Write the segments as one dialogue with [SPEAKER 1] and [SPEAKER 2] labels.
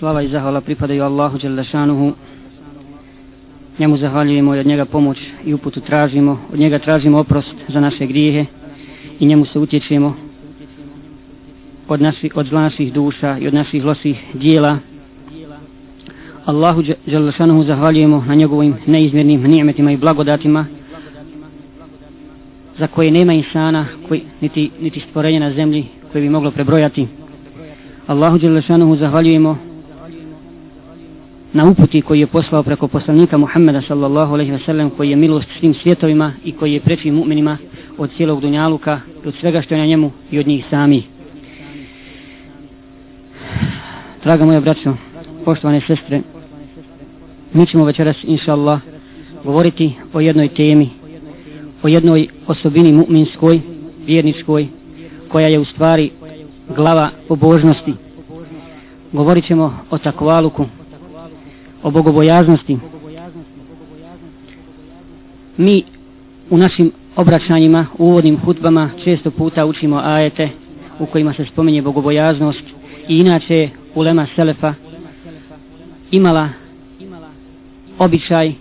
[SPEAKER 1] Slava i zahvala pripadaju Allahu Đelešanuhu. Njemu zahvaljujemo i od njega pomoć i uputu tražimo. Od njega tražimo oprost za naše grijehe i njemu se utječemo od, naši, od zla naših duša i od naših loših dijela. Allahu Đelešanuhu zahvaljujemo na njegovim neizmjernim nijemetima i blagodatima za koje nema insana, koji, niti, niti stvorenja na zemlji koje bi moglo prebrojati. Allahu Đelešanuhu zahvaljujemo na uputi koji je poslao preko poslanika Muhammeda sallallahu alejhi ve sellem koji je milost svim svjetovima i koji je preči mu'minima od cijelog dunjaluka i od svega što je na njemu i od njih sami. Draga moja braćo, poštovane sestre, mi ćemo večeras, inša Allah, govoriti o jednoj temi, o jednoj osobini mu'minskoj, vjerničkoj, koja je u stvari glava obožnosti. Govorit ćemo o takvaluku, o bogobojaznosti. Mi u našim obraćanjima, u uvodnim hutbama često puta učimo ajete u kojima se spominje bogobojaznost i inače ulema Selefa imala običaj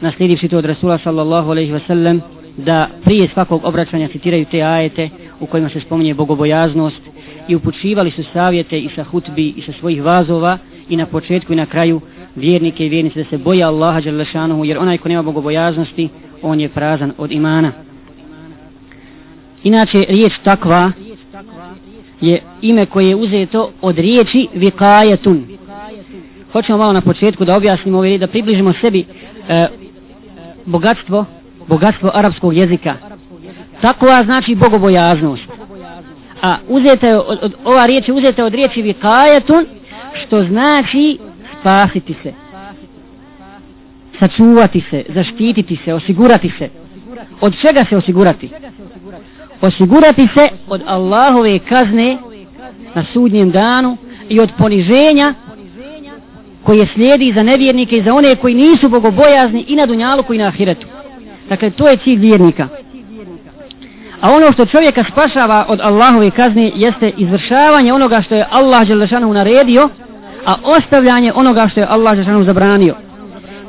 [SPEAKER 1] naslijedivši to od Rasula sallallahu alaihi ve sellem da prije svakog obraćanja citiraju te ajete u kojima se spominje bogobojaznost i upućivali su savjete i sa hutbi i sa svojih vazova i na početku i na kraju vjernike i vjernice da se boja Allaha Đalešanuhu jer onaj ko nema bogobojaznosti on je prazan od imana. Inače riječ takva je ime koje je uzeto od riječi vikajetun hoćemo malo na početku da objasnimo ovaj da približimo sebi e, bogatstvo bogatstvo arapskog jezika. Takva znači bogobojaznost. A uzeta je od, od, ova riječ je uzeta od riječi vikajetun što znači spasiti se sačuvati se zaštititi se osigurati se. Od čega se osigurati? Osigurati se od Allahove kazne na sudnjem danu i od poniženja koje slijedi za nevjernike i za one koji nisu bogobojazni i na dunjalu koji na ahiretu. Dakle to je cilj vjernika. A ono što čovjeka spašava od Allahove kazne jeste izvršavanje onoga što je Allah Đelešanu naredio a ostavljanje onoga što je Allah Žešanu zabranio.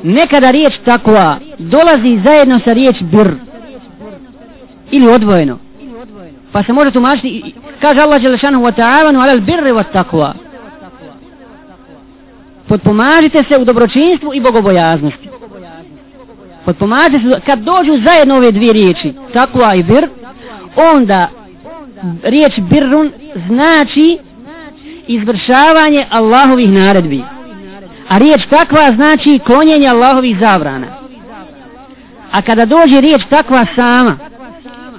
[SPEAKER 1] Nekada riječ takva dolazi zajedno sa riječ bir ili odvojeno. Pa se može tumačiti, kaže Allah Žešanu wa ta'avanu alal birri wa takva. Potpomažite se u dobročinstvu i bogobojaznosti. Potpomažite se, kad dođu zajedno ove dvije riječi, takva i bir, onda riječ birrun znači izvršavanje Allahovih naredbi. A riječ takva znači klonjenje Allahovih zabrana. A kada dođe riječ takva sama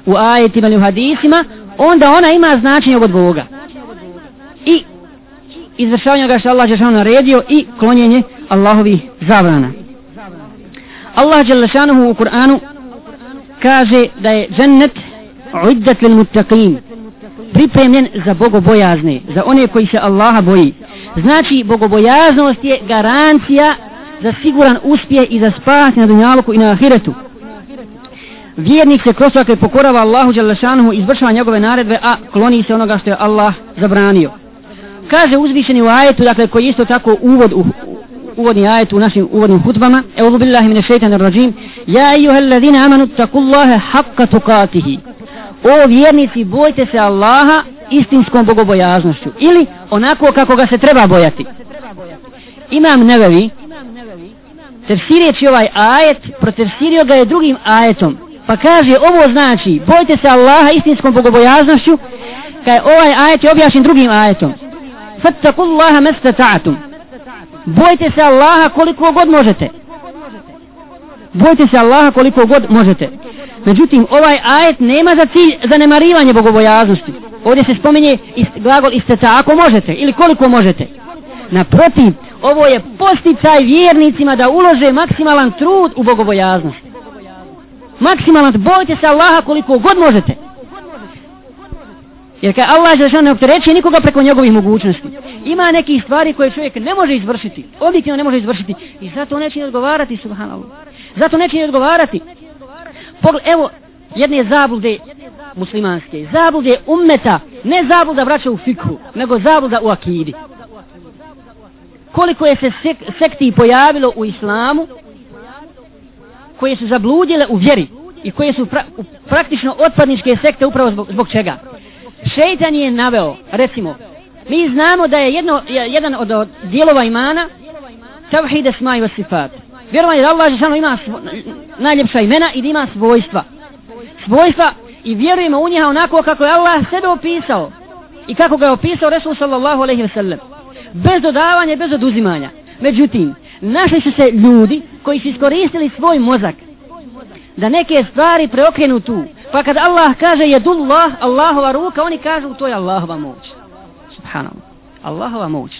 [SPEAKER 1] u ajetima ili u hadisima, onda ona ima značenje od Boga. I izvršavanje ga što Allah je naredio i klonjenje Allahovih zabrana. Allah je u Kur'anu kaže da je džennet uiddat lil muttaqin pripremljen za bogobojazne, za one koji se Allaha boji. Znači, bogobojaznost je garancija za siguran uspjeh i za spas na dunjaluku i na ahiretu. Vjernik se kroz svake pokorava Allahu Đalešanuhu izvršava njegove naredbe, a kloni se onoga što je Allah zabranio. Kaže uzvišeni u ajetu, dakle koji isto tako uvod u, uvodni ajet u našim uvodnim hutbama, Evo billahi mine šeitan rajim, Ja ejuhel amanu takullaha haqqa tukatihi o vjernici bojte se Allaha istinskom bogobojaznošću ili onako kako ga se treba bojati. Imam nevevi tefsirijeći ovaj ajet protefsirio ga je drugim ajetom. Pa kaže ovo znači bojte se Allaha istinskom bogobojaznošću kaj ovaj ajet je objašnjen drugim ajetom. Fattakullaha mestata'atum bojte se Allaha koliko god možete bojte se Allaha koliko god možete Međutim, ovaj ajet nema za cilj zanemarivanje bogobojaznosti. Ovdje se spominje ist, glagol isteca ako možete ili koliko možete. Naprotiv, ovo je posticaj vjernicima da ulože maksimalan trud u bogobojaznost. Maksimalan, bojte se Allaha koliko god možete. Jer kad Allah je ne optereće nikoga preko njegovih mogućnosti. Ima nekih stvari koje čovjek ne može izvršiti. Objektivno ne može izvršiti. I zato neće odgovarati, subhanallah. Zato neće ni odgovarati. Pogled, evo, jedne zablude muslimanske. Zablude ummeta. Ne zabluda vraća u fikhu, nego zabluda u akidi. Koliko je se sek sekti pojavilo u islamu, koje su zabludile u vjeri i koje su pra praktično otpadničke sekte upravo zbog, zbog čega? Šeitan je naveo, recimo, mi znamo da je jedno, jedan od, od dijelova imana tavhid esma i sifat. Vjerovanje da Allah Žešanu ima svo, najljepša imena i da ima svojstva. Svojstva i vjerujemo u njega onako kako je Allah sebe opisao i kako ga je opisao Resul sallallahu alaihi wasallam. Bez dodavanja, bez oduzimanja. Međutim, našli su se ljudi koji su iskoristili svoj mozak da neke stvari preokrenu tu. Pa kad Allah kaže jedullah, Allahova ruka, oni kažu to je Allahova moć. Subhanallah. Allahova moć.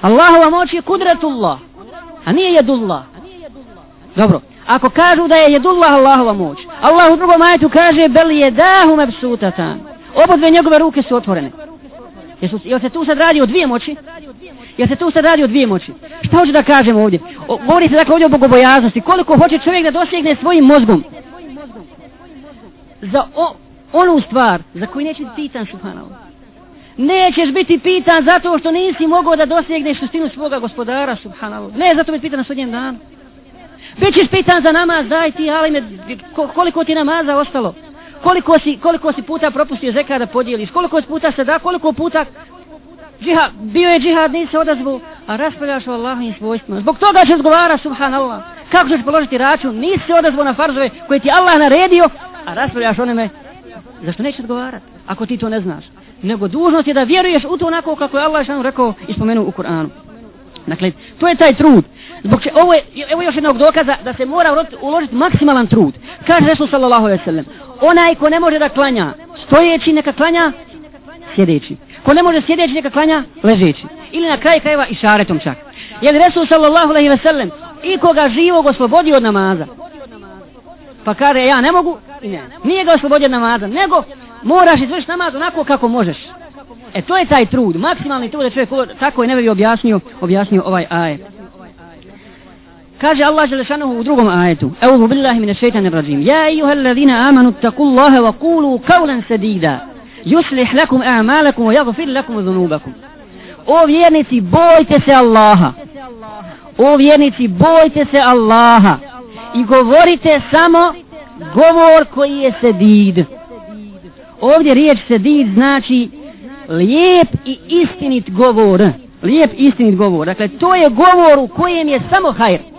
[SPEAKER 1] Allahova moć je kudretullah, a nije jedullah. Dobro, ako kažu da je jedullah Allahova moć, Allah u drugom ajetu kaže bel je dahu mebsutatan. Obo dve njegove ruke su otvorene. Jesu, jel se tu sad radi o dvije moći? Jel se tu sad radi o dvije moći? Šta hoće da kažemo ovdje? O, govori se dakle ovdje o bogobojaznosti. Koliko hoće čovjek da dosegne svojim mozgom? Za o, onu stvar za koju neće biti pitan, subhanallah. Nećeš biti pitan zato što nisi mogao da dosegneš suštinu svoga gospodara, subhanallah. Ne, zato biti pitan na sudnjem danu. Bićeš pitan za namaz, daj ti, ali me, koliko ti namaza ostalo? Koliko si, koliko si puta propustio zeka da podijeliš? Koliko puta se da? Koliko puta džihad, bio je džihad, nisi se odazvu, a raspravljaš o Allahovim svojstvima. Zbog toga će zgovara, subhanallah. Kako ćeš položiti račun? Nisi se odazvu na farzove koje ti Allah naredio, a raspravljaš onome. Zašto nećeš odgovarati? Ako ti to ne znaš. Nego dužnost je da vjeruješ u to onako kako je Allah šanu rekao i spomenuo u Kur'anu. Dakle, to je taj trud. Zbog če, ovo je, evo još jednog dokaza da se mora uložiti maksimalan trud. Kaže Resul sallallahu alaihi sallam, onaj ko ne može da klanja stojeći, neka klanja sjedeći. Ko ne može sjedeći, neka klanja ležeći. Ili na kraj krajeva i šaretom čak. Jer Resul sallallahu alaihi ve sellem i koga živog oslobodi od namaza. Pa kaže ja ne mogu, ne. nije ga oslobodio od namaza, nego moraš izvršiti namaz onako kako možeš. E to je taj trud, maksimalni trud da čovjek tako je nevevi objasnio, objasnio ovaj ajet. Kaže Allah Želešanuhu u drugom ajetu Eûzu billahi mine šeitanir rajim. Ja ejuha allazina amanu taku Allahe wa kulu kaulan sedida Yuslih lakum a'malakum wa yagfir lakum dhunubakum. O vjernici bojte se Allaha. O vjernici bojte se Allaha. I govorite samo govor koji je sedid Ovdje riječ sedid znači lijep i istinit govor. Lijep istinit govor. Dakle to je govor u kojem je samo hajr.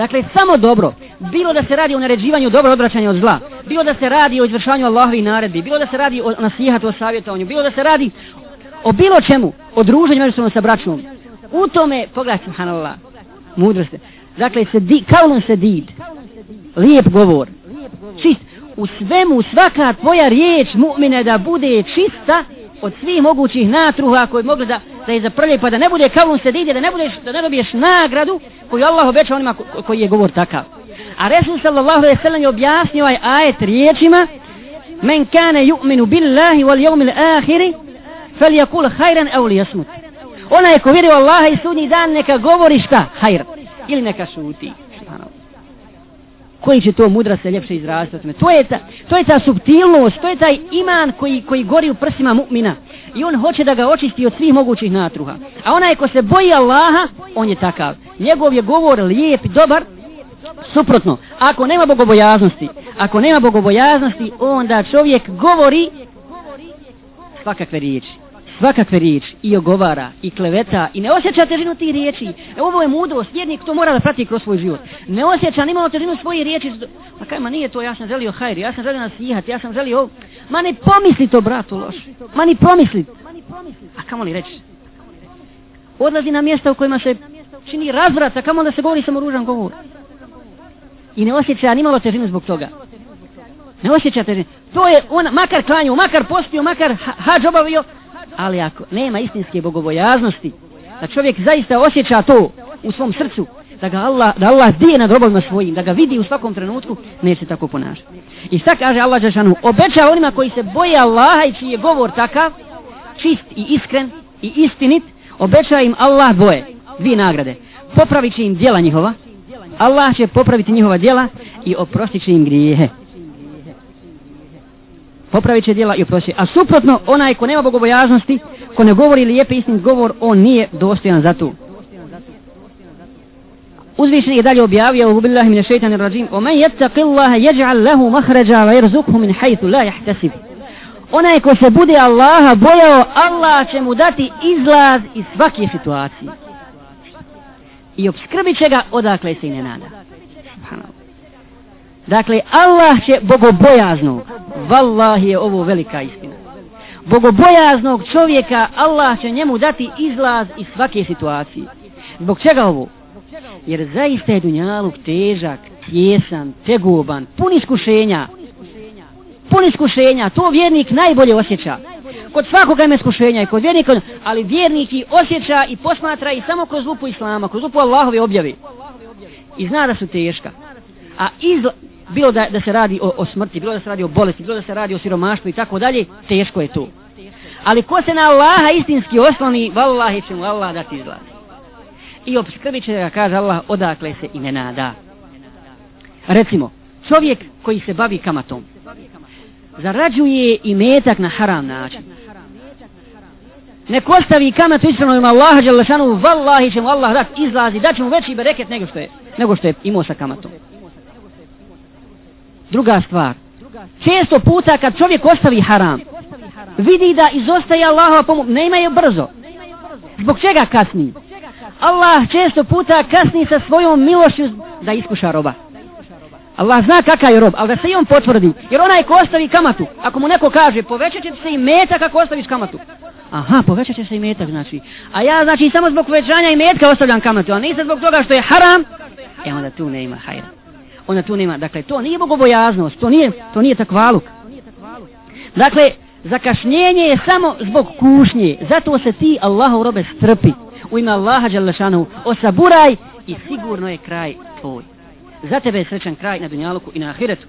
[SPEAKER 1] Dakle, samo dobro. Bilo da se radi o naređivanju dobro odvraćanja od zla. Bilo da se radi o izvršanju Allahovi naredbi. Bilo da se radi o nasihatu, o savjetovanju. Bilo da se radi o bilo čemu. O druženju međusobno sa braćom. U tome, pogledaj, subhanallah, mudrost. Dakle, se di, kaulun se did. Lijep govor. Čist. U svemu, svaka tvoja riječ mu'mine da bude čista od svih mogućih natruha koji mogu da, da je zaprlje pa da ne bude kavun se did, da ne, budeš, da ne dobiješ nagradu koju Allah obeća onima koji je govor takav. A Resul sallallahu alaihi sallam je objasnio ovaj ajet riječima Men kane yu'minu billahi wal yawmil ahiri fel jakul hajran ev li jasmut. Ona je ko u Allaha i sudnji dan neka govori šta? Hajr. Ili neka šuti. Koji će to mudra se ljepše izraziti? To je ta, to je ta subtilnost, to je taj iman koji, koji gori u prsima mu'mina i on hoće da ga očisti od svih mogućih natruha. A onaj ko se boji Allaha, on je takav. Njegov je govor lijep, dobar, suprotno. Ako nema bogobojaznosti, ako nema bogobojaznosti, onda čovjek govori svakakve riječi. Svakakve riječi i ogovara i kleveta i ne osjeća težinu tih riječi. E, ovo je mudrost, jednik to mora da prati kroz svoj život. Ne osjeća nimalo težinu svoje riječi. Pa kaj, ma nije to, ja sam želio hajri, ja sam želio nasihat, ja sam želio ovo. Ma ne pomisli to, bratu, loš. Ma ne pomisli. A kamo li reći? Odlazi na mjesta u kojima se čini razvrat, a kamo da se govori samo ružan govor. I ne osjeća nimalo težinu zbog toga. Ne osjeća težinu. To je ona, makar klanju, makar postio, makar hađ obavio, ali ako nema istinske bogobojaznosti, da čovjek zaista osjeća to u svom srcu, da ga Allah, da Allah dije nad robovima svojim, da ga vidi u svakom trenutku, neće tako ponašati. I sad kaže Allah Žešanu? obeća onima koji se boje Allaha i čiji je govor takav, čist i iskren i istinit, obeća im Allah boje, dvije nagrade. Popravit će im djela njihova, Allah će popraviti njihova djela i oprostit će im grijehe. Popravit će djela i oprosti. A suprotno, onaj ko nema bogobojaznosti, ko ne govori lijepi istin govor, on nije dostojan za to. Uzvišeni je dalje objavio u billahi mine šeitani rajim o men jettaqi Allahe jeđa'al lehu mahređa wa irzukhu min hajthu la jahtasib onaj ko se bude Allaha bojao Allah će mu dati izlaz iz svake situacije i obskrbit će ga odakle se i ne nada dakle Allah će bogobojaznog vallahi je ovo velika istina bogobojaznog čovjeka Allah će njemu dati izlaz iz svake situacije zbog čega ovo jer zaista je dunjaluk težak, tjesan, tegoban, pun iskušenja. Pun iskušenja, to vjernik najbolje osjeća. Kod svakoga ima iskušenja i kod vjernika, ali vjernik i osjeća i posmatra i samo kroz lupu Islama, kroz lupu Allahove objave. I zna da su teška. A iz, bilo da, da se radi o, o smrti, bilo da se radi o bolesti, bilo da se radi o siromaštvu i tako dalje, teško je to. Ali ko se na Allaha istinski osloni, vallahi će mu Allah dati izlaz i obskrbit će ga, kaže Allah, odakle se i ne nada. Recimo, čovjek koji se bavi kamatom, zarađuje i metak na haram način. Nek ostavi kamatu ispravno ima Allaha Đalešanu, vallahi će mu Allah dati izlazi, dat će mu veći bereket nego što je, nego što je imao sa kamatom. Druga stvar, često puta kad čovjek ostavi haram, vidi da izostaje Allahova pomoć, ne imaju brzo. Zbog čega kasni? Allah često puta kasni sa svojom milošću da iskuša roba. Allah zna kakav je rob, ali da se i on potvrdi. Jer onaj ko ostavi kamatu, ako mu neko kaže, povećat će se i metak ako ostaviš kamatu. Aha, povećat će se i metak, znači. A ja, znači, samo zbog povećanja i metka ostavljam kamatu, a nisam zbog toga što je haram, e onda tu ne ima hajra. Onda tu nema, dakle, to nije bogobojaznost, to nije, to nije takvaluk. Dakle, zakašnjenje je samo zbog kušnje, zato se ti Allahov robe strpi u ime Allaha Đalešanu osaburaj i sigurno je kraj tvoj. Za tebe je srećan kraj na dunjaluku i na ahiretu.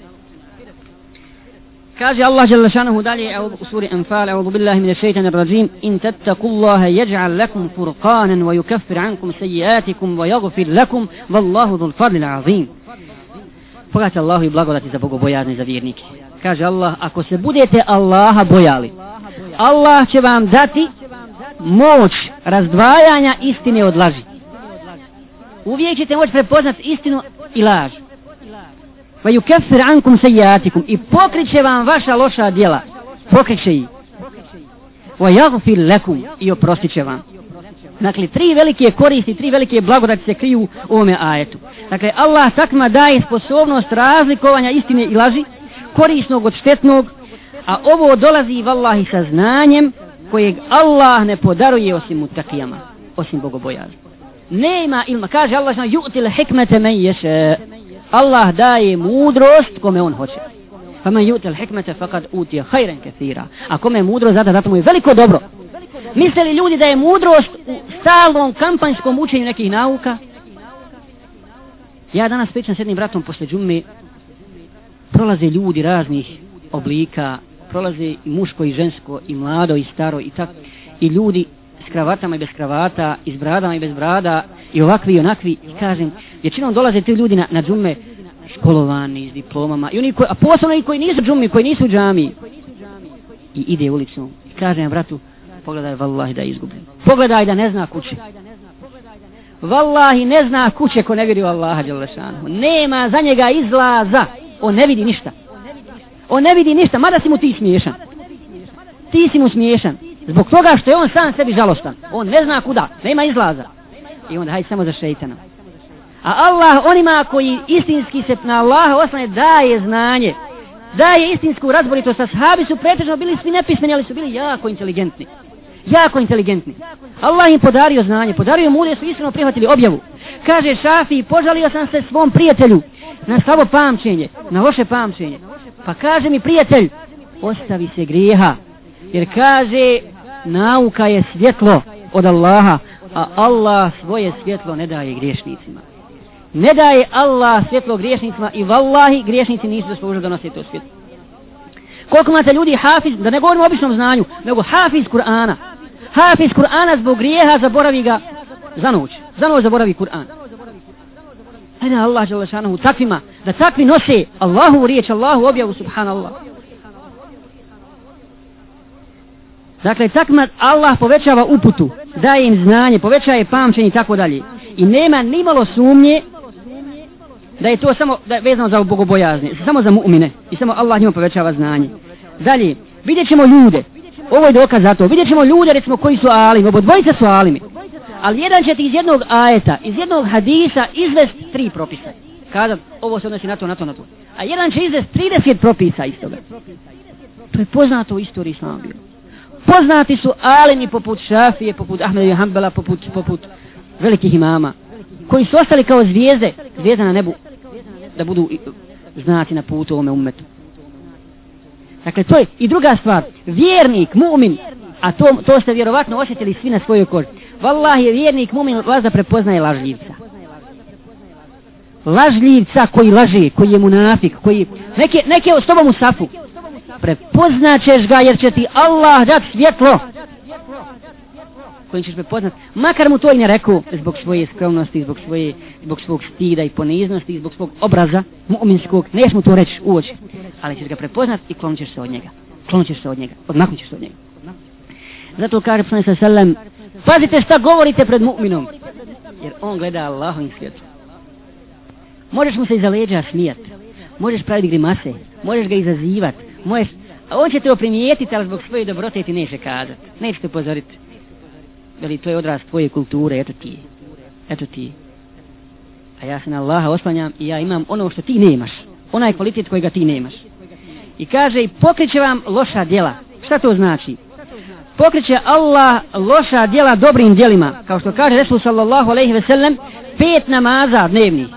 [SPEAKER 1] Kaže Allah Đalešanu dalje u suri Anfal, a'udhu billahi mine šeitani rajim, in tattaku yaj'al lakum furqanan wa yukaffir ankum sejiatikum wa yaghfir lakum wallahu dhul fadlil. Pogledajte Allahu i blagodati za bogobojazni za vjernike. Kaže Allah, ako se budete Allaha bojali, Allah će vam dati moć razdvajanja istine od laži. Uvijek ćete moći prepoznat istinu i laž. Va yukeffir ankum sejatikum i pokriće vam vaša loša djela. Pokriće ih. Va jagfir lekum i oprostit će vam. Dakle, tri velike koristi, tri velike blagodati se kriju u ovome ajetu. Dakle, Allah takma daje sposobnost razlikovanja istine i laži, korisnog od štetnog, a ovo dolazi vallahi sa znanjem kojeg Allah ne podaruje osim mutakijama, osim bogobojazni. Nema ilma, kaže Allah što ju'til hikmete men ješe. Allah daje mudrost kome on hoće. Pa men ju'til hikmete fakad utije hajren kathira. A kome je mudrost zada, zato mu je veliko dobro. Misle li ljudi da je mudrost u stalnom kampanjskom učenju nekih nauka? Ja danas pričam s jednim bratom posle džume, prolaze ljudi raznih oblika, prolaze i muško i žensko i mlado i staro i tak i ljudi s kravatama i bez kravata i s bradama i bez brada i ovakvi i onakvi. I kažem većinom dolaze ti ljudi na, na džume školovani s diplomama i oni koji, a posebno i koji nisu džumi koji nisu džami i ide ulicom. I kažem bratu pogledaj vallahi da je izgubljen pogledaj da ne zna kuće vallahi ne zna kuće ko ne vidi u Allaha nema za njega izlaza on ne vidi ništa on ne vidi ništa, mada si mu ti smiješan. Ti si mu smiješan. Zbog toga što je on sam sebi žalostan. On ne zna kuda, nema izlaza. I onda hajde samo za šeitana. A Allah onima koji istinski se na Allaha oslane daje znanje, daje istinsku razboritost, Ashabi su pretežno bili svi nepismeni, ali su bili jako inteligentni. Jako inteligentni. Allah im podario znanje, podario mu da su iskreno prihvatili objavu. Kaže Šafi, požalio sam se svom prijatelju na slabo pamćenje, na loše pamćenje. Pa kaže mi prijatelj, ostavi se grijeha. Jer kaže, nauka je svjetlo od Allaha. a Allah svoje svjetlo ne daje griješnicima. Ne daje Allah svjetlo griješnicima i vallahi griješnici nisu zaslužili da nose to svjetlo. Koliko imate ljudi hafiz, da ne govorimo o običnom znanju, nego hafiz Kur'ana. Hafiz Kur'ana zbog grijeha zaboravi ga za noć. Za noć zaboravi Kur'an. Hajde Allah žele šanuhu takvima, da takvi nose Allahu riječ, Allahu objavu, subhanallah. Dakle, takma Allah povećava uputu, daje im znanje, povećaje pamćenje i tako dalje. I nema ni malo sumnje da je to samo da je vezano za bogobojazne, samo za mu'mine i samo Allah njima povećava znanje. Dalje, vidjet ćemo ljude, ovo je dokaz za to, vidjet ćemo ljude recimo koji su alimi, obo dvojica su alimi, ali jedan će ti iz jednog ajeta, iz jednog hadisa izvest tri propisa. Kada ovo se odnosi na to, na to, na to. A jedan će izvest 30 propisa iz toga. To je poznato u istoriji islama bilo. Poznati su alimi poput Šafije, poput Ahmeda i Hanbala, poput, poput velikih imama, koji su ostali kao zvijezde, zvijezde na nebu, da budu znaci na putu ovome umetu. Dakle, to je i druga stvar. Vjernik, mu'min, a to, to ste vjerovatno osjetili svi na svojoj koži. Wallah je vjernik, mu'min, vas da prepoznaje lažljivca. Lažljivca koji laže, koji je munafik, koji... Neke, neke s tobom u safu. Prepoznaćeš ga jer će ti Allah dat svjetlo kojim ćeš prepoznat, makar mu to i ne rekao, zbog svoje skromnosti, zbog, svoje, zbog svog stida i poniznosti, zbog svog obraza mu'minskog, neš mu to reći u oči, ali ćeš ga prepoznat i klonit ćeš se od njega. Klonit ćeš se od njega, odmaknut ćeš se od njega. Zato kaže poslani sa selem, pazite šta govorite pred mu'minom, jer on gleda Allahovim svijetom. Možeš mu se iza leđa smijat, možeš praviti grimase, možeš ga izazivat, možeš, a on će te oprimijetiti, ali zbog svoje dobrote ti neće kazat, neće te upozoriti veli to je odraz tvoje kulture, eto ti, eto ti. A ja se na Allaha oslanjam i ja imam ono što ti nemaš, onaj kvalitet kojega ti nemaš. I kaže, pokriće vam loša djela. Šta to znači? Pokriće Allah loša djela dobrim djelima. Kao što kaže Resul sallallahu aleyhi ve sellem, pet namaza dnevni.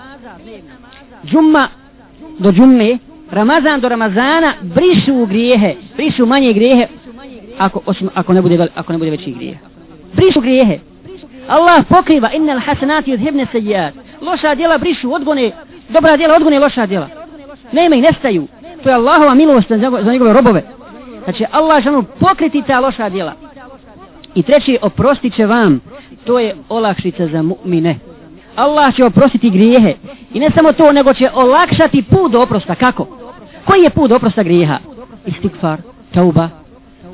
[SPEAKER 1] Džumma do džumme, Ramazan do Ramazana, brišu grijehe, brišu manje grijehe, ako, osim, ako, ne bude, ako ne bude veći grijehe brišu grijehe. Allah pokriva innal hasanati yudhibna sayyiat. Loša djela brišu, odgone, dobra djela odgone loša djela. Nema ih, nestaju. To je Allahova milost za, za njegove robove. Znači Allah žanu pokriti ta loša djela. I treći, oprostit će vam. To je olakšica za mu'mine. Allah će oprostiti grijehe. I ne samo to, nego će olakšati put do oprosta. Kako? Koji je put do oprosta grijeha? Istikfar, tauba,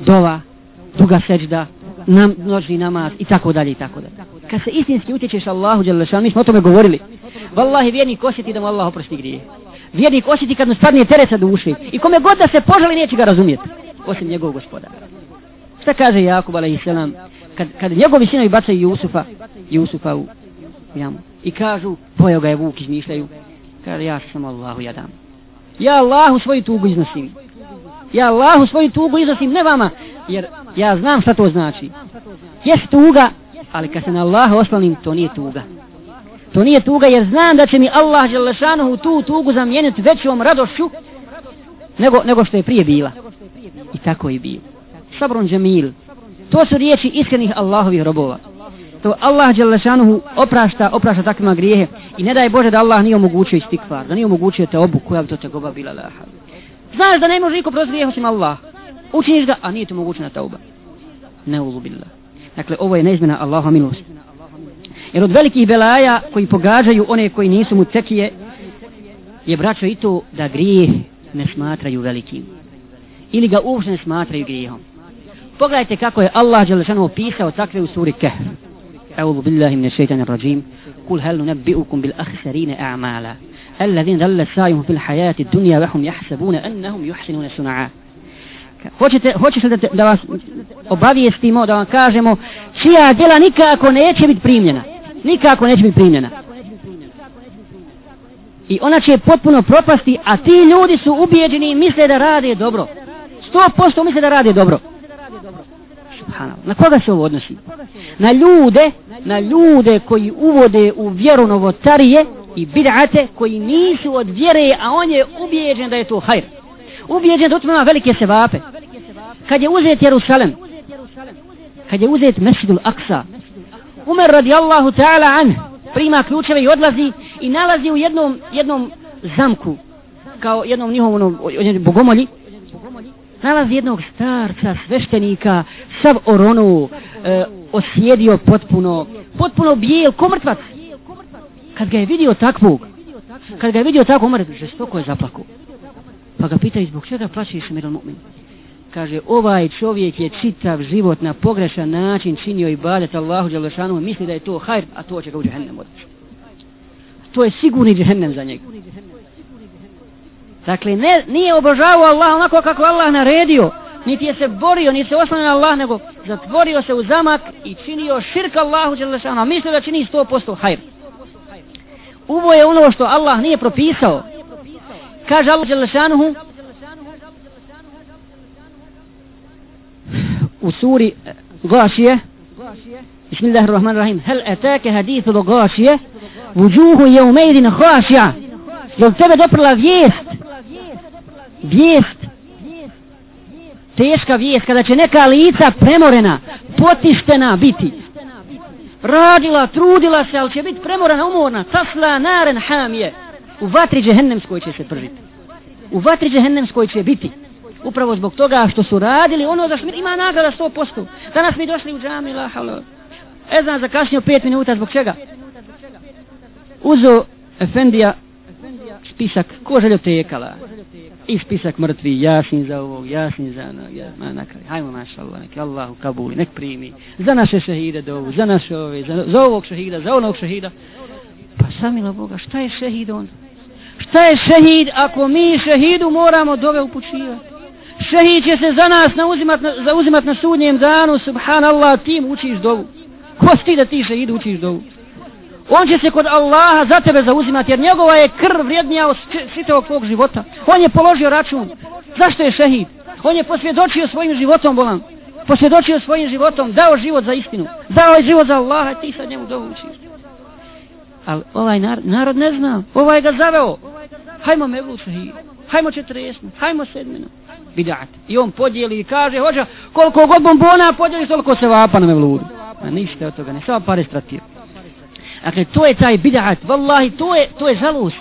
[SPEAKER 1] dova, duga seđda, nam, nožni namaz i tako dalje i tako dalje. Kad se istinski utječeš Allahu Đalešan, mi smo o tome govorili. Wallahi vjernik osjeti da mu Allah oprosti grije. Vjernik osjeti kad mu stvarnije teresa duši. I kome god da se požali neće ga razumjeti. Osim njegovog gospoda. Šta kaže Jakub a.s. Kad, kad njegovi sinovi bacaju Jusufa, Jusufa u jamu. I kažu, pojao ga je vuk, izmišljaju. Kaže, ja sam Allahu jadam. Ja Allahu svoju tugu iznosim. Ja Allahu svoju tugu iznosim, ne vama. Jer ja znam šta to znači. Jest tuga, ali kad se na Allaha oslanim, to nije tuga. To nije tuga jer znam da će mi Allah Želešanohu tu tugu zamijeniti većom radošću nego, nego što je prije bila. I tako je bilo. Sabrun Džemil. To su riječi iskrenih Allahovih robova. To Allah Đelešanuhu oprašta, oprašta takvima grijehe. I ne daj Bože da Allah nije omogućio istikvar, da nije omogućio te obu koja bi to tegoba bila laha. Znaš da ne može niko protiv grijeh osim Allah. Učiniš ga, a nije ti mogućena tauba. Ne ulubila. Dakle, ovo je neizmjena Allaha milost. Jer od velikih belaja koji pogađaju one koji nisu mu cekije, je braćo i to da grijeh ne smatraju velikim. Ili ga uopšte ne smatraju grijehom. Pogledajte kako je Allah Đelešanu opisao takve u suri Kehr. Euzu billahi mine šeitana rajim. Kul hel nunabbi'ukum bil ahsarine a'mala. Alladhin dalle sajuhu fil hajati dunja vahum jahsabuna annahum juhsinuna suna'a. Hoćete, hoćeš li da, da vas obavijestimo, da vam kažemo čija djela nikako neće biti primljena? Nikako neće biti primljena. I ona će potpuno propasti, a ti ljudi su ubijeđeni i misle da rade dobro. Sto posto misle da rade dobro. Na koga se ovo odnosi? Na ljude, na ljude koji uvode u vjeru novotarije i bid'ate koji nisu od vjere, a on je ubijeđen da je to hajr. Ubijeđen da utmano velike sevape. Kad je uzet Jerusalem, kad je uzet Mesjidul Aksa, Umar radijallahu ta'ala an prima ključeve i odlazi i nalazi u jednom, jednom zamku kao jednom njihovom onom, bogomolji nalazi jednog starca, sveštenika, sav oronu, e, osjedio potpuno, potpuno bijel, ko mrtvac. Kad ga je vidio takvog, kad ga je vidio takvog, Umar žestoko je zaplakao. Pa ga pitaju, zbog čega plaćiš miran mu'min? Kaže, ovaj čovjek je čitav život na pogrešan način činio i badet Allahu Đalešanu misli da je to hajr, a to će ga u džehennem odreći. To je sigurni džehennem za njega. Dakle, ne, nije obožavao Allah onako kako Allah naredio, niti je se borio, niti se oslanio na Allah, nego zatvorio se u zamak i činio širk Allahu Đalešanu, a mislio da čini 100% hajr. Uvo je ono što Allah nije propisao. Kaže Allah Đalešanu, u suri e, Gašije Bismillahirrahmanirrahim. Hel etake hadithu Gašije Vujuhu je umejdin Gašija Jel tebe doprla vijest? Vijest. Teška vijest kada će neka lica premorena Potištena biti. Radila, trudila se, ali će biti premorena, umorna. Tasla naren hamije. U vatri džehennemskoj će se pržiti U vatri džehennemskoj će biti upravo zbog toga što su radili ono za ima nagrada 100%. Danas mi došli u džami, la halo. Ezan zakasnio 5 minuta, zbog čega? Uzo Efendija spisak ko želio tekala. I spisak mrtvi, jasni za ovog, jasni za ono, ja, ma na kraju, hajmo maša Allah, nek Allahu kabuli, nek primi, za naše šehide dovu, za naše ove, za, za ovog šehida, za onog šehida. Pa samila Boga, šta je šehid on? Šta je šehid ako mi šehidu moramo dove upućivati? Šehid će se za nas nauzimat na, zauzimat na sudnjem danu, subhanallah, tim učiš dovu. Ko si ti da ti šehid učiš dovu? On će se kod Allaha za tebe zauzimati, jer njegova je krv vrijednija od svitevog tvog života. On je položio račun. Zašto je šehid? On je posvjedočio svojim životom, bolan. Posvjedočio svojim životom, dao život za istinu. Dao je život za Allaha, ti sad njemu dovu učiš. Ali ovaj narod, narod ne zna. Ovaj ga zaveo. Hajmo mevlu šehid. Hajmo četresnu. Hajmo sedminu bidat. I on podijeli i kaže, hođa, koliko god bombona podijeli, toliko se vapa na mevludu. A ništa od toga, ne samo pare stratio. Dakle, to je taj bidat, vallahi, to je, to je žalost.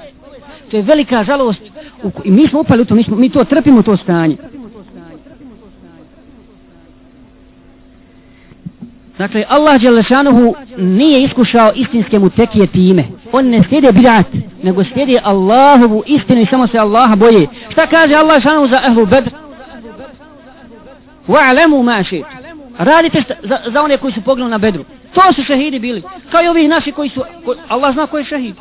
[SPEAKER 1] To je velika žalost. I mi smo upali u to, mi, smo, mi to trpimo, to stanje. Dakle, Allah Đelešanuhu nije iskušao istinske mu tekije time. On ne slijede bidat, nego slijede Allahovu istinu i samo se Allaha boje. Šta kaže Allah Đelešanuhu za ehlu bedr? Wa'lamu ma shi'tum. Radite šta, za, za one koji su poginuli na bedru. To su šehidi bili. Kao i ovi naši koji su... Ko, Allah zna ko je šehid.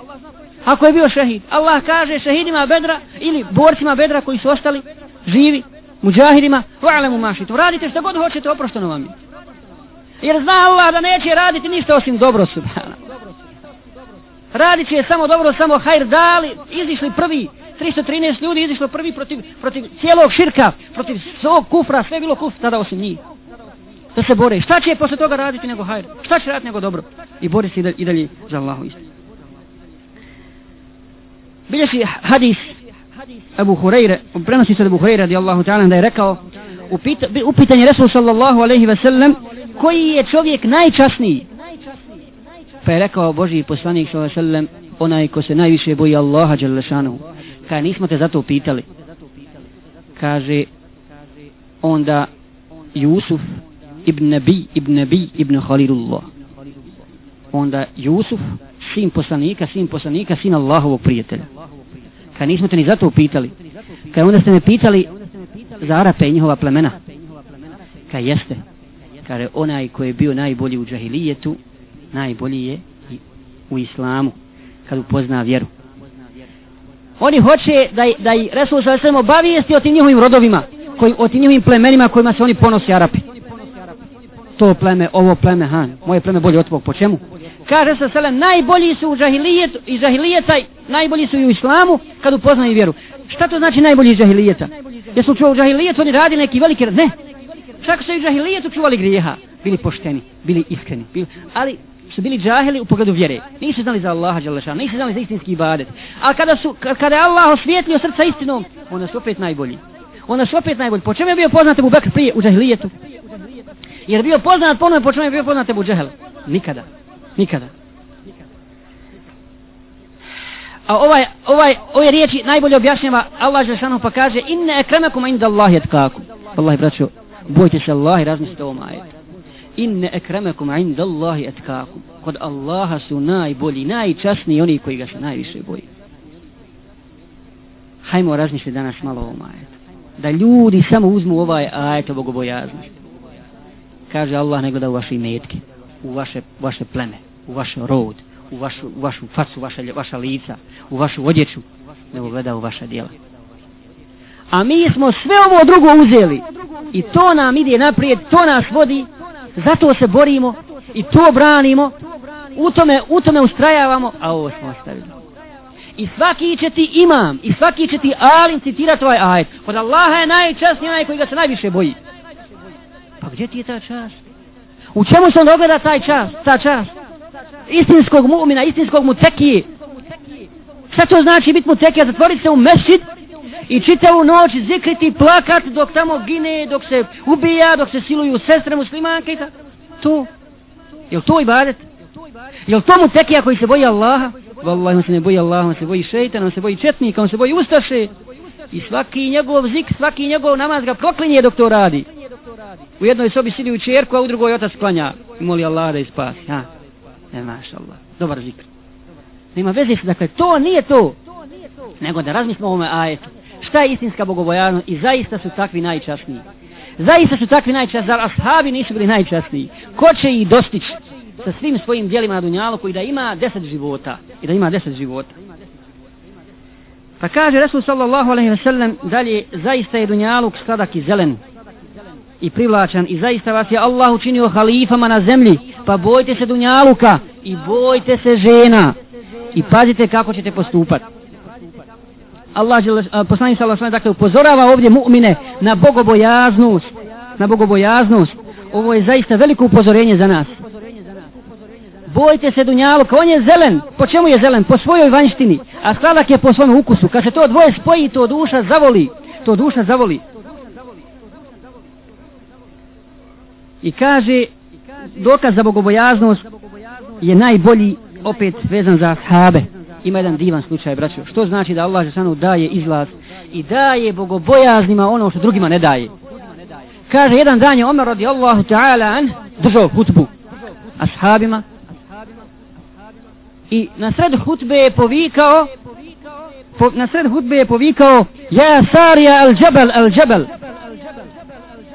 [SPEAKER 1] Ako je bio šehid. Allah kaže šehidima bedra ili borcima bedra koji su ostali živi, muđahidima, wa'lamu ma shi. Radite šta god hoćete, oprošteno vam je. Jer zna Allah da neće raditi ništa osim dobro subhana. Radit će samo dobro, samo hajr dali, izišli prvi, 313 ljudi izišlo prvi protiv, protiv cijelog širka, protiv svog kufra, sve bilo kuf, tada osim njih. Da se bore. Šta će posle toga raditi nego hajr? Šta će raditi nego dobro? I bori se i dalje za Allahu isti. Bilješi hadis Abu Hureyre, prenosi se Abu Hureyre radijallahu ta'ala da je rekao, upita, upitan je Resul sallallahu alaihi ve sellem, koji je čovjek najčasniji? Pa je rekao Boži poslanik sallallahu alaihi ve sellem, onaj ko se najviše boji Allaha dželle Kaže, nismo te zato upitali. Kaže, onda Jusuf ibn Nabi, ibn Nabi, ibn Khalilullah. Onda Jusuf, sin poslanika, sin poslanika, sin Allahovog prijatelja. Kaj nismo te ni zato upitali. Kaj onda ste me pitali za Arape i njihova plemena. Kaj jeste. Kaže, onaj koji je bio najbolji u džahilijetu, najbolji je u islamu, kad upozna vjeru. Oni hoće da, da i Resul sa Veselem obavijesti o tim njihovim rodovima, koji, o tim njihovim plemenima kojima se oni ponosi Arapi. To pleme, ovo pleme, ha, moje pleme bolje od tvog, po čemu? Kaže se selem, najbolji su u džahilijetu i džahilijeta, najbolji su i u islamu kad upoznaju vjeru. Šta to znači najbolji džahilijeta? Jesu čuo u džahilijetu, oni radi neki veliki, ne. Čak su i u džahilijetu čuvali grijeha, bili pošteni, bili iskreni, bili, ali su bili džahili u pogledu vjere. Nisu znali za Allaha Đalešana, nisu znali za istinski ibadet. A kada, su, kada je Allah osvijetlio srca istinom, onda su opet najbolji. Onda su opet najbolji. Po čemu je bio poznat Ebu Bekr prije u džahilijetu? Jer bio poznat ponovno po čemu je bio poznat Ebu Džahel? Nikada. Nikada. A ovaj, ovaj, ove riječi najbolje objašnjava Allah Žešanu pa kaže inne ekremekum inda Allahi etkakum. Allah braćo, bojte se Allah i razmislite ovom ajetu. Inne ekremekum inda Allahi etkakum. Kod Allaha su najbolji, najčasniji oni koji ga se najviše boji. Hajmo razmisliti danas malo ovom ajetu. Da ljudi samo uzmu ovaj ajet o bogobojaznosti. Kaže Allah ne gleda u vaše imetke, u vaše, vaše pleme, u vaš rod, u vašu, u vašu facu, vaša, vaša lica, u vašu odjeću, nego gleda u vaša djela. A mi smo sve ovo drugo uzeli i to nam ide naprijed, to nas vodi, zato se borimo i to branimo, u tome, u tome ustrajavamo, a ovo smo ostavili. I svaki će ti imam, i svaki će ti alim citirati ovaj ajet. Kod Allaha je najčasniji onaj koji ga se najviše boji. Pa gdje ti je ta čast? U čemu se onda ogleda taj čas, ta čast? istinskog mu'mina, istinskog mutekije. Šta to znači biti mutekija? Zatvoriti se u mešćid i čitavu noć zikriti, plakat dok tamo gine, dok se ubija, dok se siluju sestre muslimanke i tako. To. Je li to ibadet? Je li to mutekija koji se boji Allaha? Wallahi, on se ne boji Allaha, on se boji šeitana, on se boji četnika, on se boji ustaše. I svaki njegov zik, svaki njegov namaz ga proklinje dok to radi. U jednoj sobi sidi u čerku, a u drugoj otac klanja. I moli Allah da ispasi. Ha. E, maša Allah. Dobar zikr. Nema veze se, dakle, to nije to. Nego da razmislimo o ovome ajetu. Šta je istinska bogobojaznost? I zaista su takvi najčasniji. Zaista su takvi najčasniji. Zar ashabi nisu bili najčasniji? Ko će ih dostići sa svim svojim dijelima na dunjalu koji da ima deset života? I da ima deset života. Pa kaže Resul sallallahu alaihi ve sellem dalje, zaista je dunjaluk sladak i zelen i privlačan i zaista vas je Allah učinio halifama na zemlji pa bojte se dunjaluka i bojte se žena i pazite kako ćete postupati Allah poslanik sallallahu alejhi dakle upozorava ovdje mu'mine na bogobojaznost na bogobojaznost. Ovo je zaista veliko upozorenje za nas. Bojte se dunjaluka on je zelen. Po čemu je zelen? Po svojoj vanjštini. A sladak je po svom ukusu. Kad se to dvoje spoji to duša zavoli. To duša zavoli. I kaže, dokaz za bogobojaznost je najbolji opet vezan za sahabe Ima jedan divan slučaj, braćo. Što znači da Allah Žešanu daje izlaz i daje bogobojaznima ono što drugima ne daje. Kaže, jedan dan je Omer radi Allahu ta'ala an držao hutbu ashabima i na sred hutbe je povikao po, na sred hutbe je povikao Ja Sarija al džabel al džabel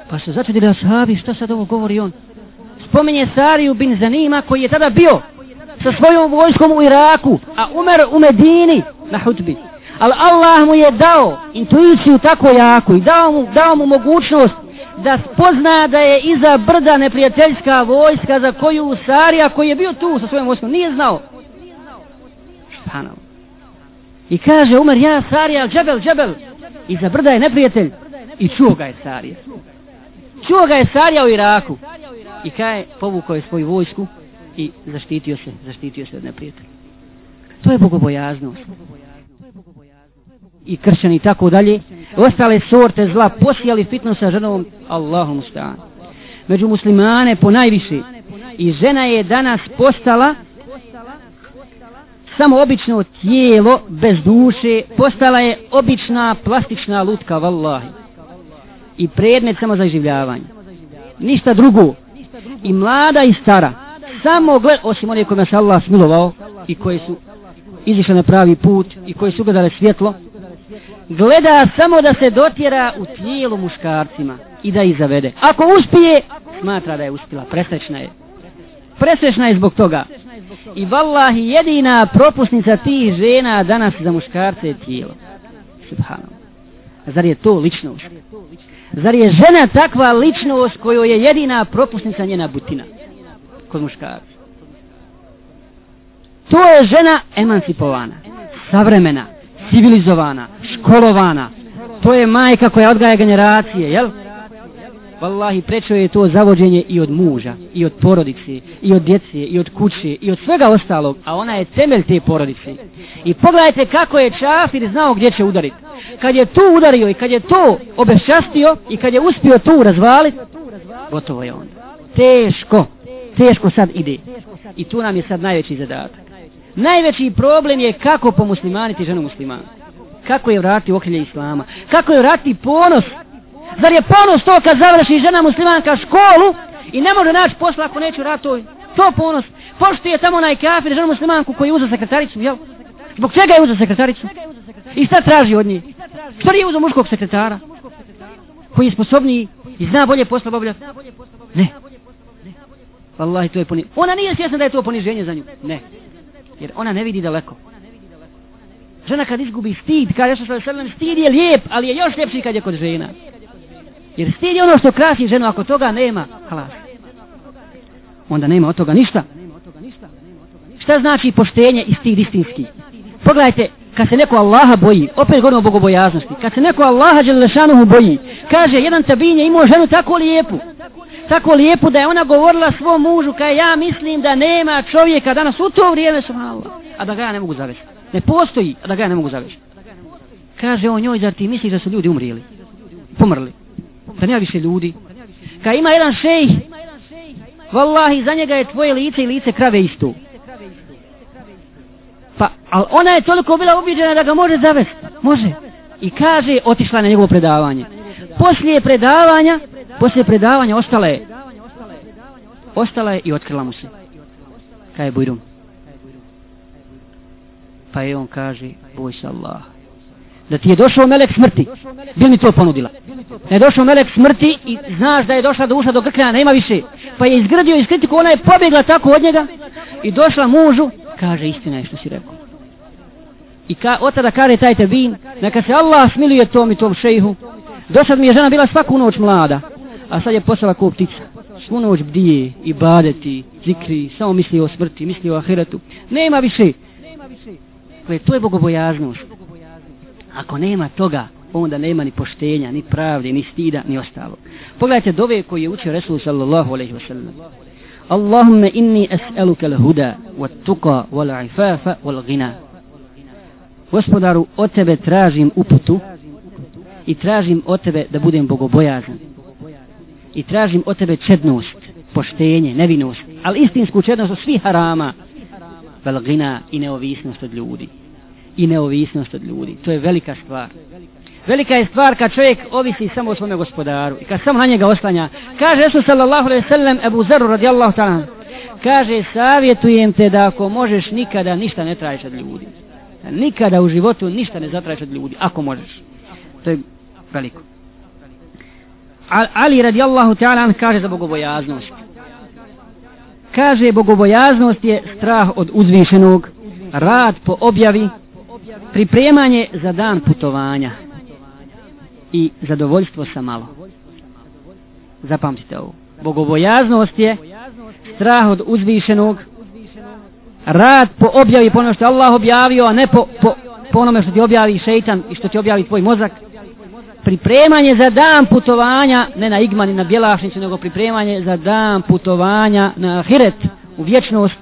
[SPEAKER 1] Pa se začudili ashabi, šta sad ovo govori on? Spominje Sariju bin Zanima koji je tada bio sa svojom vojskom u Iraku, a umer u Medini na hutbi. Ali Allah mu je dao intuiciju tako jaku i dao mu, dao mu mogućnost da spozna da je iza brda neprijateljska vojska za koju Sarija koji je bio tu sa svojom vojskom nije znao. Španalo. I kaže Umar, ja Sarija, džebel, džebel. Iza brda je neprijatelj. I čuo ga je Sarija. Čuo ga je Sarija u Iraku. I kaj povukao je svoju vojsku i zaštitio se, zaštitio se od neprijatelja. To je bogobojaznost. I kršćani i tako dalje. Ostale sorte zla posijali fitno sa ženom Allahom stan. Među muslimane po najviše. I žena je danas postala samo obično tijelo bez duše. Postala je obična plastična lutka, vallahi i predmet samo za življavanje. Ništa drugo. I mlada i stara. Samo gled, osim onih kojima se Allah smilovao i koji su izišli na pravi put i koji su gledali svjetlo, gleda samo da se dotjera u tijelu muškarcima i da ih zavede. Ako uspije, smatra da je uspila. Presrećna je. Presrećna je zbog toga. I vallahi jedina propusnica tih žena danas za muškarce je tijelo. Subhanallah. Zar je to ličnost? Zar je žena takva ličnost kojoj je jedina propusnica njena butina kod muškarca? To je žena emancipovana, savremena, civilizovana, školovana. To je majka koja odgaja generacije, jel? Wallahi, prečo je to zavođenje i od muža, i od porodice, i od djece, i od kuće, i od svega ostalog, a ona je temelj te porodice. I pogledajte kako je Čafir znao gdje će udariti. Kad je tu udario i kad je to obešastio i kad je uspio tu razvaliti, gotovo je on. Teško teško sad ide. I tu nam je sad najveći zadatak. Najveći problem je kako pomuslimaniti ženu muslimana. Kako je vratiti okrilje islama. Kako je vratiti ponos. Zar je ponos to kad završi žena muslimanka školu i ne može naći posla ako neće vratiti to, to ponos. Pošto je tamo onaj kafir ženu muslimanku koji je uzao sekretaricu, jel? Zbog čega je uzao sekretaricu? I šta traži od nje? Što nije uzao muškog sekretara? Koji je sposobniji i zna bolje posla obavljati? Ne. Wallahi, to je poniženje. Ona nije svjesna da je to poniženje za nju. Ne. Jer ona ne vidi daleko. Žena kad izgubi stid, kad je što sallam, stid je lijep, ali je još ljepši kad je kod žena. Jer stid je ono što krasi ženu, ako toga nema, halas. Onda nema od toga ništa. Šta znači poštenje i stid istinski? Pogledajte, kad se neko Allaha boji, opet govorimo o bogobojaznosti, kad se neko Allaha Đelešanuhu boji, kaže, jedan tabin je imao ženu tako lijepu, tako lijepu da je ona govorila svom mužu, kaj ja mislim da nema čovjeka danas u to vrijeme, subhanallah, a da ga ja ne mogu zavesti. Ne postoji, a da ga ja ne mogu zavesti. Kaže on njoj, zar ti misliš da su ljudi umrijeli? Pomrli. Da nema više ljudi. Kad ima jedan šejh, vallahi, za njega je tvoje lice i lice krave isto. Pa, ali ona je toliko bila ubiđena da ga može zavesti. Može. I kaže, otišla na njegovo predavanje. Poslije predavanja, poslije predavanja ostala je. Ostala je i otkrila mu se. Kaj je Bujrum? Pa je on kaže, boj se Allah. Da ti je došao melek smrti, bil mi to ponudila. Da je došao melek smrti i znaš da je došla do uša do krkljana, nema više. Pa je izgradio iz kritiku, ona je pobjegla tako od njega i došla mužu kaže istina je što si rekao. I ka, od tada kaže taj tebin, neka se Allah smiluje tom i tom šejhu. Do sad mi je žena bila svaku noć mlada, a sad je postala ko ptica. Svu noć bdije, i badeti, zikri, samo misli o smrti, misli o ahiretu. Nema više. Kle, to je bogobojaznost. Ako nema toga, onda nema ni poštenja, ni pravde, ni stida, ni ostalo. Pogledajte dove koji je učio Resul sallallahu alaihi wa sallam. Allahumme inni es'eluke l'huda, wa tuqa, wa l'ifafa, wa l'gina. Gospodaru, od tebe tražim uputu i tražim od tebe da budem bogobojazan I tražim od tebe čednost, poštenje, nevinost, ali istinsku čednost od svih harama, velgina i neovisnost od ljudi. I neovisnost od ljudi. To je velika stvar. Velika je stvar kad čovjek ovisi samo o svome gospodaru i kad samo na njega oslanja. Kaže Resul sallallahu alaihi sallam Ebu Zaru radijallahu ta'ala. Kaže savjetujem te da ako možeš nikada ništa ne tražiš od ljudi. Nikada u životu ništa ne zatražiš od ljudi. Ako možeš. To je veliko. Ali radijallahu ta'ala kaže za bogobojaznost. Kaže bogobojaznost je strah od uzvišenog, rad po objavi, pripremanje za dan putovanja i zadovoljstvo sa malo. Zapamtite ovo. Bogobojaznost je strah od uzvišenog, rad po objavi po ono što Allah objavio, a ne po, po, po onome što ti objavi šeitan i što ti objavi tvoj mozak. Pripremanje za dan putovanja, ne na Igman i na bjelašnicu, nego pripremanje za dan putovanja na hiret, u vječnost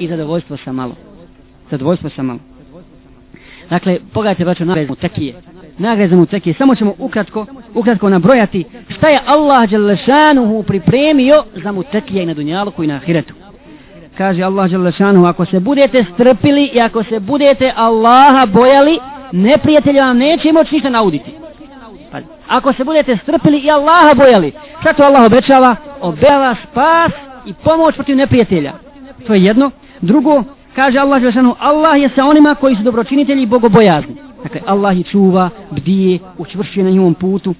[SPEAKER 1] i zadovoljstvo sa malo. Zadovoljstvo sa malo. Dakle, pogledajte, braćo, na vezu tekije nagrade za mutekije. Samo ćemo ukratko, ukratko nabrojati šta je Allah Đelešanuhu pripremio za mutekije i na dunjalu i na ahiretu. Kaže Allah Đelešanuhu, ako se budete strpili i ako se budete Allaha bojali, neprijatelj vam neće moći ništa nauditi. Pazi. ako se budete strpili i Allaha bojali, šta to Allah obećava? Obećava spas i pomoć protiv neprijatelja. To je jedno. Drugo, kaže Allah Đalešanuhu, Allah je sa onima koji su dobročinitelji i bogobojazni. Dakle, Allah ih čuva, bdije, učvršuje na njihovom putu.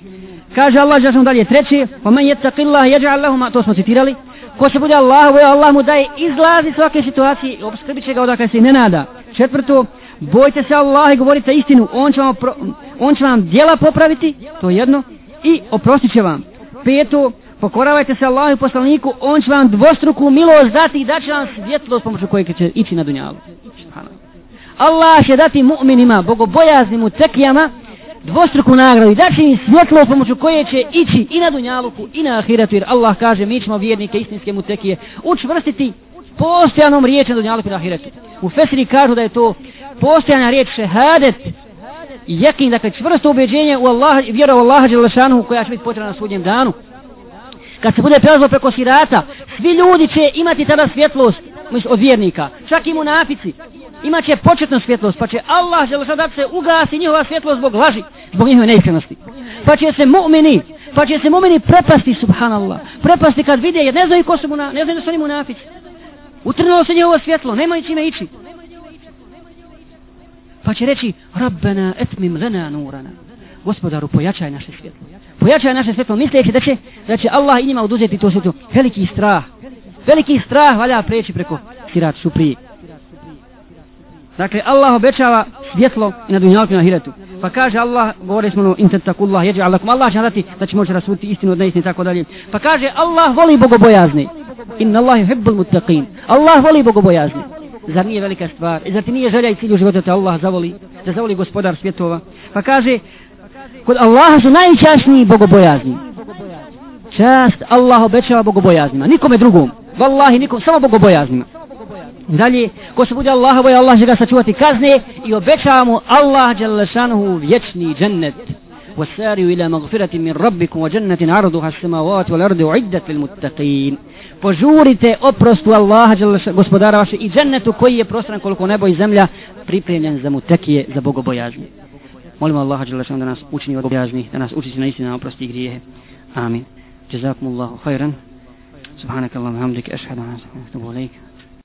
[SPEAKER 1] Kaže Allah, žašom dalje, treće, وَمَنْ man jettaki Allah, jeđa to smo citirali, ko se bude Allah, voja Allah mu daje izlazi svake situacije i obskrbit će ga odakle se ne nada. Četvrto, bojte se Allah i govorite istinu, on će vam, opro, on će vam djela popraviti, to je jedno, i oprostit će vam. Peto, pokoravajte se Allahu i poslaniku, on će vam dvostruku milost dati i daće vam svjetlo s pomoću kojeg će ići na dunjalu. Allah će dati mu'minima, bogobojaznim tekijama, dvostruku nagradu i daće im svjetlo pomoću koje će ići i na dunjaluku i na ahiretu, jer Allah kaže mi ćemo vjernike istinske mutekije učvrstiti postojanom riječem na dunjaluku i na ahiretu. U Fesiri kažu da je to postojana riječ šehadet i jekin, dakle čvrsto ubeđenje u Allah, vjera u Allaha Đelešanu koja će biti potrebna na sudnjem danu kad se bude prelazilo preko sirata, svi ljudi će imati tada svjetlost od vjernika, čak i munafici Imaće početnu svjetlost, pa će Allah žele da se ugasi njihova svjetlost zbog laži, zbog njihove neiskrenosti. Pa će se mu'mini, pa će se mu'mini prepasti, subhanallah, prepasti kad vide, jer ne znaju ko su mu ne znaju da su oni munafici. Utrnulo se njegovo svjetlo, nemaju čime ići. Pa će reći, Rabbena etmim lena nurana. Gospodaru, pojačaj naše svjetlo. Pojačaj naše svjetlo, misleći da će, da će Allah i njima oduzeti to svjetlo. Veliki strah. Veliki strah valja preći preko sirat suprije. Dakle, Allah obećava svjetlo na dunjalku na hiretu. Pa kaže Allah, govore smo no, intentakullah, jeđe Allah, Allah će dati da će moći rasuditi istinu od neistine i tako dalje. Pa kaže, Allah voli bogobojazni. Inna Allahi hibbul muttaqin. Allah voli bogobojazni. Zar nije velika stvar? Zar ti nije želja i cilj u životu da Allah zavoli? Da zavoli gospodar svjetova? Pa kaže, kod Allaha su najčasniji bogobojazni. Čast Allah obećava bogobojaznima. Nikome drugom. Wallahi nikom, samo bogobojaznima. Dalje, ko se bude Allah, boje Allah će ga sačuvati kazne i obećava mu Allah djelašanuhu vječni džennet. وساروا إلى مغفرة من ربكم وجنة عرضها السماوات والأرض أعدت للمتقين požurite oprostu Allaha gospodara vaše i džennetu koji je prostran koliko nebo i zemlja pripremljen za mutekije za bogobojažni. molimo Allaha da nas učini od da nas učini na istinu na oprosti i grijehe. Amin. Jazakumullahu khairan. Subhanakallahumma hamdika ashhadu an la ilaha illa